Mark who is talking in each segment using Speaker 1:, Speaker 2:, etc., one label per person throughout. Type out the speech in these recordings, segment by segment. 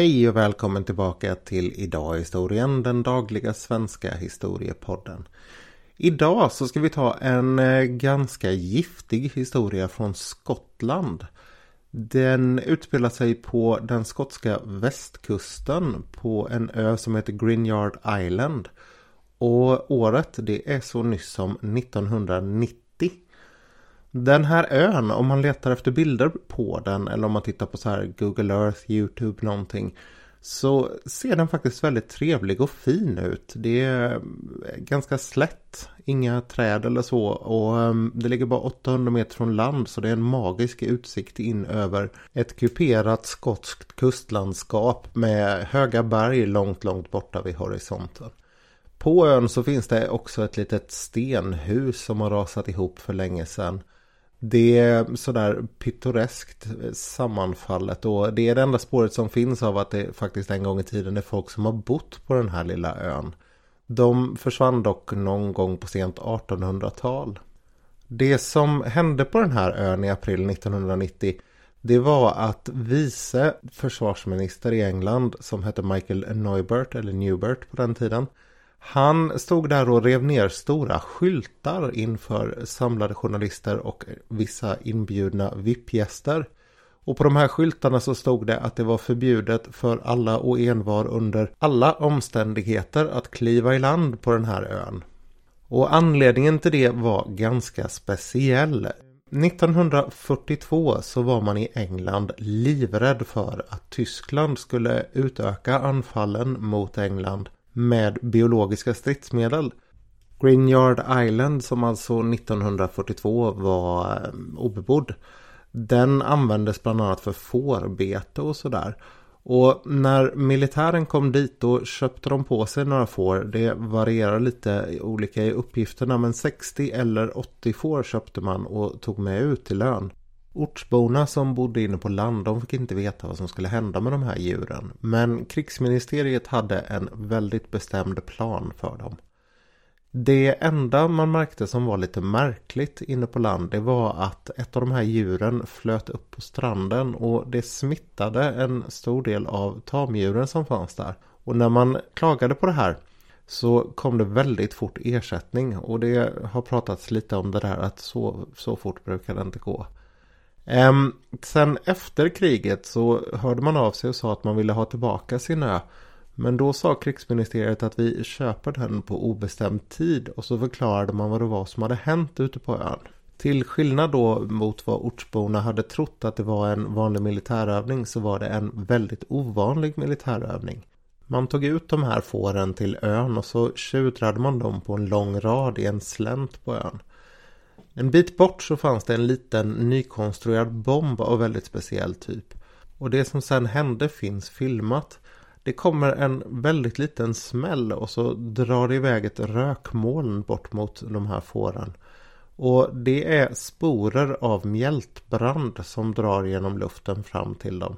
Speaker 1: Hej och välkommen tillbaka till Idag i historien, den dagliga svenska historiepodden. Idag så ska vi ta en eh, ganska giftig historia från Skottland. Den utspelar sig på den skotska västkusten på en ö som heter Grinyard Island. Och året det är så nyss som 1990. Den här ön, om man letar efter bilder på den eller om man tittar på så här Google Earth, YouTube någonting. Så ser den faktiskt väldigt trevlig och fin ut. Det är eh, ganska slätt, inga träd eller så. Och ehm, det ligger bara 800 meter från land så det är en magisk utsikt in över ett kuperat skotskt kustlandskap med höga berg långt, långt borta vid horisonten. På ön så finns det också ett litet stenhus som har rasat ihop för länge sedan. Det är sådär pittoreskt eh, sammanfallet och det är det enda spåret som finns av att det faktiskt en gång i tiden är folk som har bott på den här lilla ön. De försvann dock någon gång på sent 1800-tal. Det som hände på den här ön i april 1990 det var att vice försvarsminister i England som hette Michael Neubert eller Newbert på den tiden han stod där och rev ner stora skyltar inför samlade journalister och vissa inbjudna VIP-gäster. Och på de här skyltarna så stod det att det var förbjudet för alla och envar under alla omständigheter att kliva i land på den här ön. Och anledningen till det var ganska speciell. 1942 så var man i England livrädd för att Tyskland skulle utöka anfallen mot England med biologiska stridsmedel. Grinyard Island som alltså 1942 var eh, obebodd. Den användes bland annat för fårbete och sådär. Och när militären kom dit då köpte de på sig några får. Det varierar lite olika i uppgifterna men 60 eller 80 får köpte man och tog med ut till lön. Ortsborna som bodde inne på land de fick inte veta vad som skulle hända med de här djuren. Men krigsministeriet hade en väldigt bestämd plan för dem. Det enda man märkte som var lite märkligt inne på land det var att ett av de här djuren flöt upp på stranden och det smittade en stor del av tamdjuren som fanns där. Och när man klagade på det här så kom det väldigt fort ersättning och det har pratats lite om det där att så, så fort brukar det inte gå. Um, sen efter kriget så hörde man av sig och sa att man ville ha tillbaka sin ö. Men då sa krigsministeriet att vi köper den på obestämd tid och så förklarade man vad det var som hade hänt ute på ön. Till skillnad då mot vad ortsborna hade trott att det var en vanlig militärövning så var det en väldigt ovanlig militärövning. Man tog ut de här fåren till ön och så tjudrade man dem på en lång rad i en slänt på ön. En bit bort så fanns det en liten nykonstruerad bomb av väldigt speciell typ. Och det som sen hände finns filmat. Det kommer en väldigt liten smäll och så drar det iväg ett rökmoln bort mot de här fåren. Och det är sporer av mjältbrand som drar genom luften fram till dem.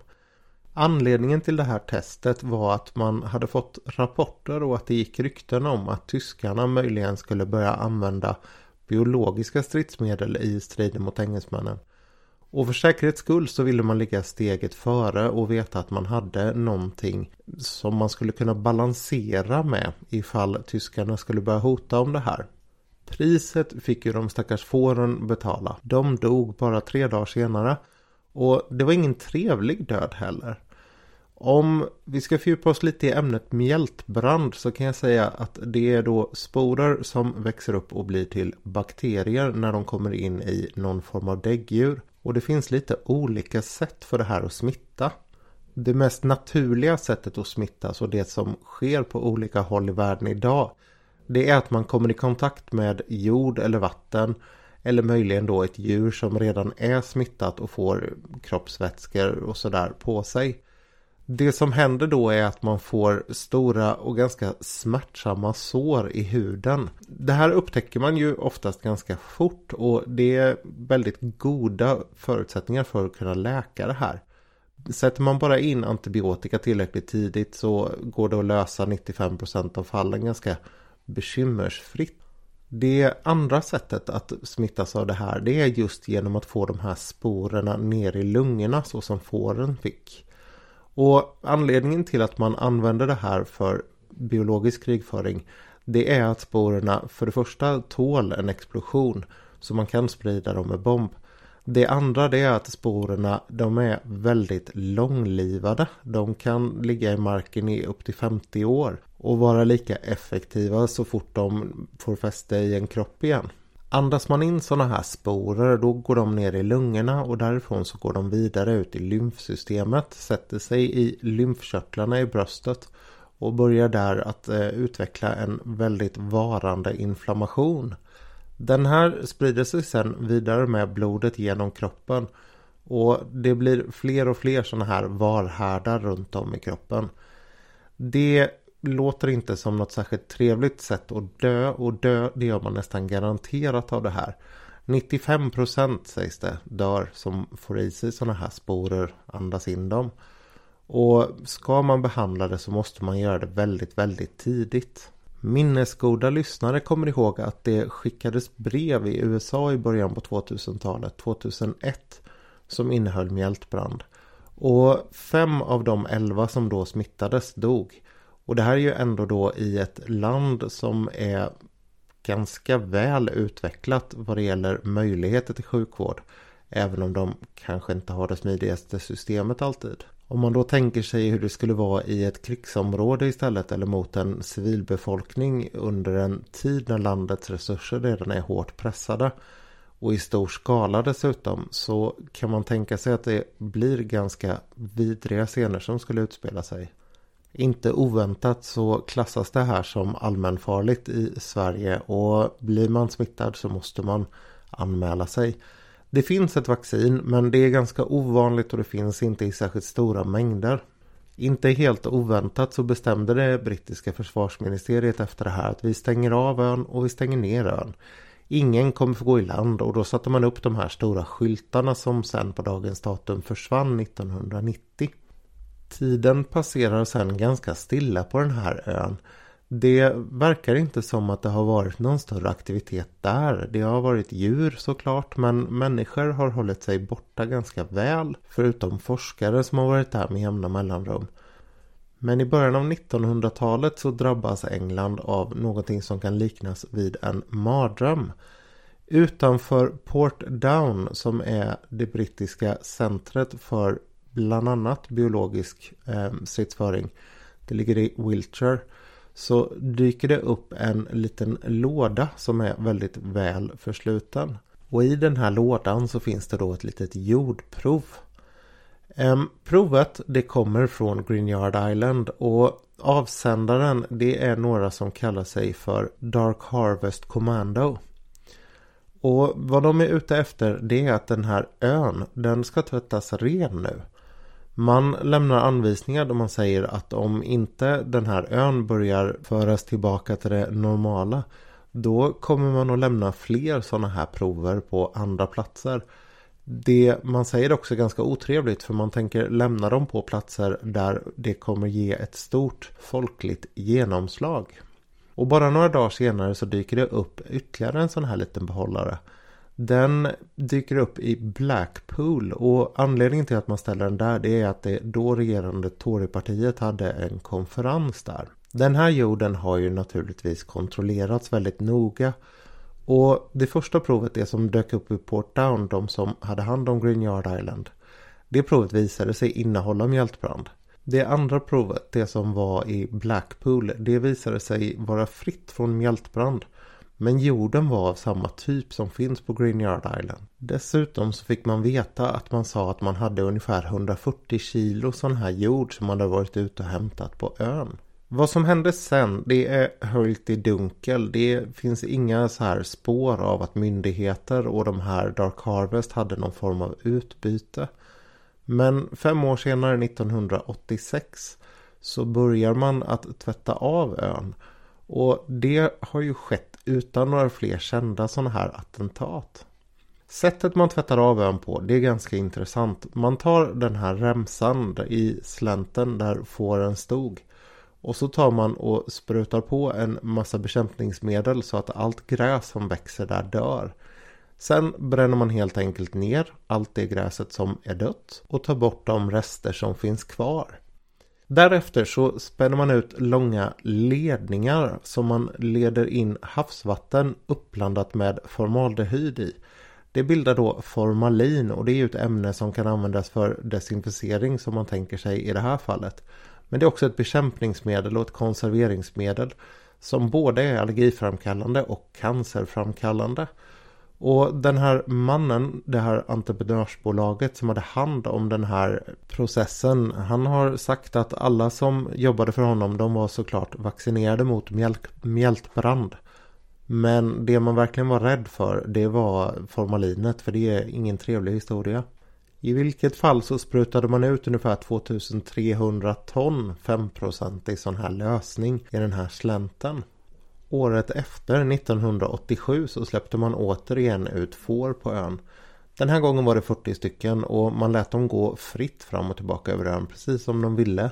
Speaker 1: Anledningen till det här testet var att man hade fått rapporter och att det gick rykten om att tyskarna möjligen skulle börja använda biologiska stridsmedel i striden mot engelsmännen. Och för säkerhets skull så ville man ligga steget före och veta att man hade någonting som man skulle kunna balansera med ifall tyskarna skulle börja hota om det här. Priset fick ju de stackars fåren betala. De dog bara tre dagar senare. Och det var ingen trevlig död heller. Om vi ska fördjupa oss lite i ämnet mjältbrand så kan jag säga att det är då sporer som växer upp och blir till bakterier när de kommer in i någon form av däggdjur. Och det finns lite olika sätt för det här att smitta. Det mest naturliga sättet att smittas och det som sker på olika håll i världen idag det är att man kommer i kontakt med jord eller vatten eller möjligen då ett djur som redan är smittat och får kroppsvätskor och sådär på sig. Det som händer då är att man får stora och ganska smärtsamma sår i huden. Det här upptäcker man ju oftast ganska fort och det är väldigt goda förutsättningar för att kunna läka det här. Sätter man bara in antibiotika tillräckligt tidigt så går det att lösa 95% av fallen ganska bekymmersfritt. Det andra sättet att smittas av det här det är just genom att få de här sporerna ner i lungorna så som fåren fick. Och anledningen till att man använder det här för biologisk krigföring det är att sporerna för det första tål en explosion så man kan sprida dem med bomb. Det andra det är att sporerna de är väldigt långlivade. De kan ligga i marken i upp till 50 år och vara lika effektiva så fort de får fäste i en kropp igen. Andas man in sådana här sporer då går de ner i lungorna och därifrån så går de vidare ut i lymfsystemet, sätter sig i lymfkörtlarna i bröstet och börjar där att eh, utveckla en väldigt varande inflammation. Den här sprider sig sedan vidare med blodet genom kroppen och det blir fler och fler sådana här varhärdar runt om i kroppen. Det låter inte som något särskilt trevligt sätt att dö och dö det gör man nästan garanterat av det här. 95% sägs det dör som får i sig sådana här sporer, andas in dem. Och ska man behandla det så måste man göra det väldigt, väldigt tidigt. Minnesgoda lyssnare kommer ihåg att det skickades brev i USA i början på 2000-talet, 2001, som innehöll mjältbrand. Och fem av de elva som då smittades dog. Och det här är ju ändå då i ett land som är ganska väl utvecklat vad det gäller möjligheter till sjukvård. Även om de kanske inte har det smidigaste systemet alltid. Om man då tänker sig hur det skulle vara i ett krigsområde istället eller mot en civilbefolkning under en tid när landets resurser redan är hårt pressade och i stor skala dessutom så kan man tänka sig att det blir ganska vidriga scener som skulle utspela sig. Inte oväntat så klassas det här som allmänfarligt i Sverige och blir man smittad så måste man anmäla sig. Det finns ett vaccin men det är ganska ovanligt och det finns inte i särskilt stora mängder. Inte helt oväntat så bestämde det brittiska försvarsministeriet efter det här att vi stänger av ön och vi stänger ner ön. Ingen kommer få gå i land och då satte man upp de här stora skyltarna som sen på dagens datum försvann 1990. Tiden passerar sen ganska stilla på den här ön. Det verkar inte som att det har varit någon större aktivitet där. Det har varit djur såklart men människor har hållit sig borta ganska väl. Förutom forskare som har varit där med jämna mellanrum. Men i början av 1900-talet så drabbas England av någonting som kan liknas vid en mardröm. Utanför Port Down som är det brittiska centret för bland annat biologisk eh, stridsföring. Det ligger i Wiltshire så dyker det upp en liten låda som är väldigt väl försluten. Och i den här lådan så finns det då ett litet jordprov. Um, provet det kommer från Greenyard Island och avsändaren det är några som kallar sig för Dark Harvest Commando. Och vad de är ute efter det är att den här ön den ska tvättas ren nu. Man lämnar anvisningar då man säger att om inte den här ön börjar föras tillbaka till det normala då kommer man att lämna fler sådana här prover på andra platser. Det man säger också är ganska otrevligt för man tänker lämna dem på platser där det kommer ge ett stort folkligt genomslag. Och bara några dagar senare så dyker det upp ytterligare en sån här liten behållare. Den dyker upp i Blackpool och anledningen till att man ställer den där det är att det då regerande Torypartiet hade en konferens där. Den här jorden har ju naturligtvis kontrollerats väldigt noga och det första provet, det som dök upp i Port Down, de som hade hand om Green Yard Island. Det provet visade sig innehålla mjältbrand. Det andra provet, det som var i Blackpool, det visade sig vara fritt från mjältbrand. Men jorden var av samma typ som finns på Green Yard Island. Dessutom så fick man veta att man sa att man hade ungefär 140 kilo sån här jord som man hade varit ute och hämtat på ön. Vad som hände sen det är höljt i dunkel. Det finns inga så här spår av att myndigheter och de här Dark Harvest hade någon form av utbyte. Men fem år senare, 1986, så börjar man att tvätta av ön. Och det har ju skett utan några fler kända sådana här attentat. Sättet man tvättar av ön på det är ganska intressant. Man tar den här remsan i slänten där fåren stod. Och så tar man och sprutar på en massa bekämpningsmedel så att allt gräs som växer där dör. Sen bränner man helt enkelt ner allt det gräset som är dött och tar bort de rester som finns kvar. Därefter så spänner man ut långa ledningar som man leder in havsvatten uppblandat med formaldehyd i. Det bildar då formalin och det är ju ett ämne som kan användas för desinficering som man tänker sig i det här fallet. Men det är också ett bekämpningsmedel och ett konserveringsmedel som både är allergiframkallande och cancerframkallande. Och den här mannen, det här entreprenörsbolaget som hade hand om den här processen. Han har sagt att alla som jobbade för honom de var såklart vaccinerade mot mjälk, mjältbrand. Men det man verkligen var rädd för det var formalinet för det är ingen trevlig historia. I vilket fall så sprutade man ut ungefär 2300 ton 5% i sån här lösning i den här slänten. Året efter, 1987, så släppte man återigen ut får på ön. Den här gången var det 40 stycken och man lät dem gå fritt fram och tillbaka över ön precis som de ville.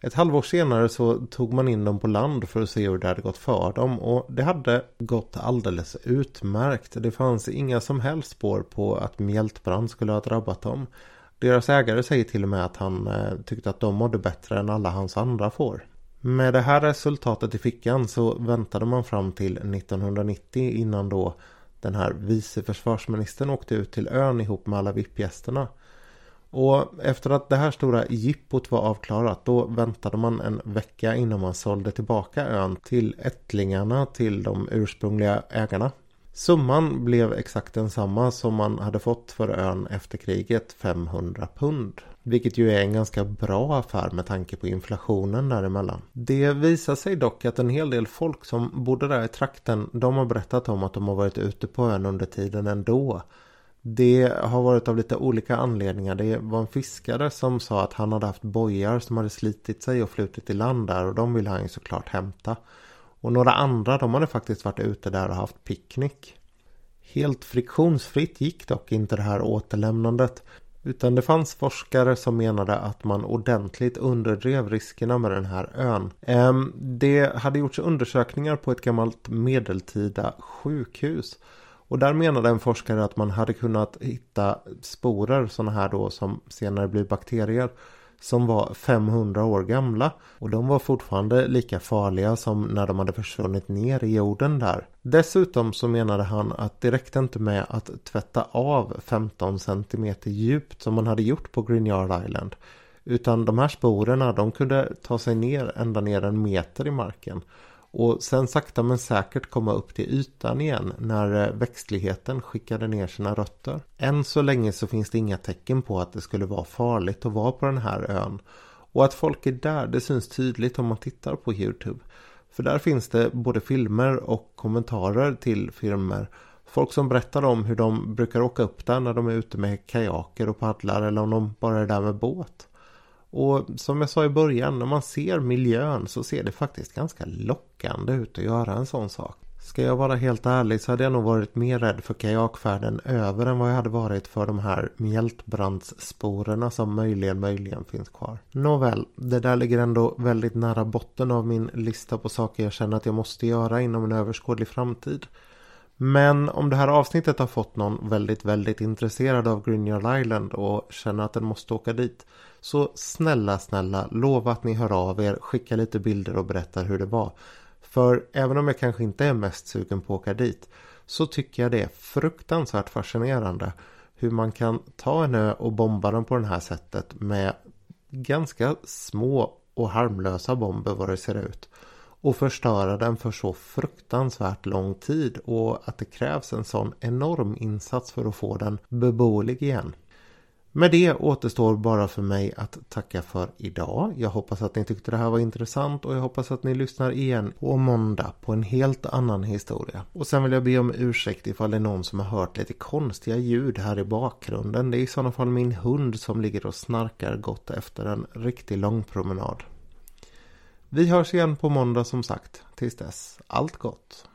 Speaker 1: Ett halvår senare så tog man in dem på land för att se hur det hade gått för dem och det hade gått alldeles utmärkt. Det fanns inga som helst spår på att mjältbrand skulle ha drabbat dem. Deras ägare säger till och med att han eh, tyckte att de mådde bättre än alla hans andra får. Med det här resultatet i fickan så väntade man fram till 1990 innan då den här vice försvarsministern åkte ut till ön ihop med alla VIP-gästerna. Och efter att det här stora jippot var avklarat då väntade man en vecka innan man sålde tillbaka ön till ättlingarna till de ursprungliga ägarna. Summan blev exakt densamma som man hade fått för ön efter kriget, 500 pund. Vilket ju är en ganska bra affär med tanke på inflationen däremellan. Det visar sig dock att en hel del folk som bodde där i trakten, de har berättat om att de har varit ute på ön under tiden ändå. Det har varit av lite olika anledningar. Det var en fiskare som sa att han hade haft bojar som hade slitit sig och flutit i land där och de ville han ju såklart hämta. Och några andra de hade faktiskt varit ute där och haft picknick. Helt friktionsfritt gick dock inte det här återlämnandet. Utan det fanns forskare som menade att man ordentligt underdrev riskerna med den här ön. Ehm, det hade gjorts undersökningar på ett gammalt medeltida sjukhus. Och där menade en forskare att man hade kunnat hitta sporer sådana här då som senare blir bakterier som var 500 år gamla. Och de var fortfarande lika farliga som när de hade försvunnit ner i jorden där. Dessutom så menade han att det räckte inte med att tvätta av 15 cm djupt som man hade gjort på Grignard Island. Utan de här sporerna de kunde ta sig ner ända ner en meter i marken och sen sakta men säkert komma upp till ytan igen när eh, växtligheten skickade ner sina rötter. Än så länge så finns det inga tecken på att det skulle vara farligt att vara på den här ön. Och att folk är där det syns tydligt om man tittar på Youtube. För där finns det både filmer och kommentarer till filmer. Folk som berättar om hur de brukar åka upp där när de är ute med kajaker och paddlar eller om de bara är där med båt. Och som jag sa i början, när man ser miljön så ser det faktiskt ganska lockande ut att göra en sån sak. Ska jag vara helt ärlig så hade jag nog varit mer rädd för kajakfärden över än vad jag hade varit för de här mjältbrandssporerna som möjligen, möjligen finns kvar. Nåväl, det där ligger ändå väldigt nära botten av min lista på saker jag känner att jag måste göra inom en överskådlig framtid. Men om det här avsnittet har fått någon väldigt, väldigt intresserad av Grignard Island och känner att den måste åka dit så snälla, snälla, lova att ni hör av er, skicka lite bilder och berättar hur det var. För även om jag kanske inte är mest sugen på att åka dit så tycker jag det är fruktansvärt fascinerande hur man kan ta en ö och bomba den på det här sättet med ganska små och harmlösa bomber vad det ser ut och förstöra den för så fruktansvärt lång tid och att det krävs en sån enorm insats för att få den beboelig igen. Med det återstår bara för mig att tacka för idag. Jag hoppas att ni tyckte det här var intressant och jag hoppas att ni lyssnar igen på måndag på en helt annan historia. Och sen vill jag be om ursäkt ifall det är någon som har hört lite konstiga ljud här i bakgrunden. Det är i sådana fall min hund som ligger och snarkar gott efter en riktig lång promenad. Vi hörs igen på måndag som sagt. Tills dess, allt gott!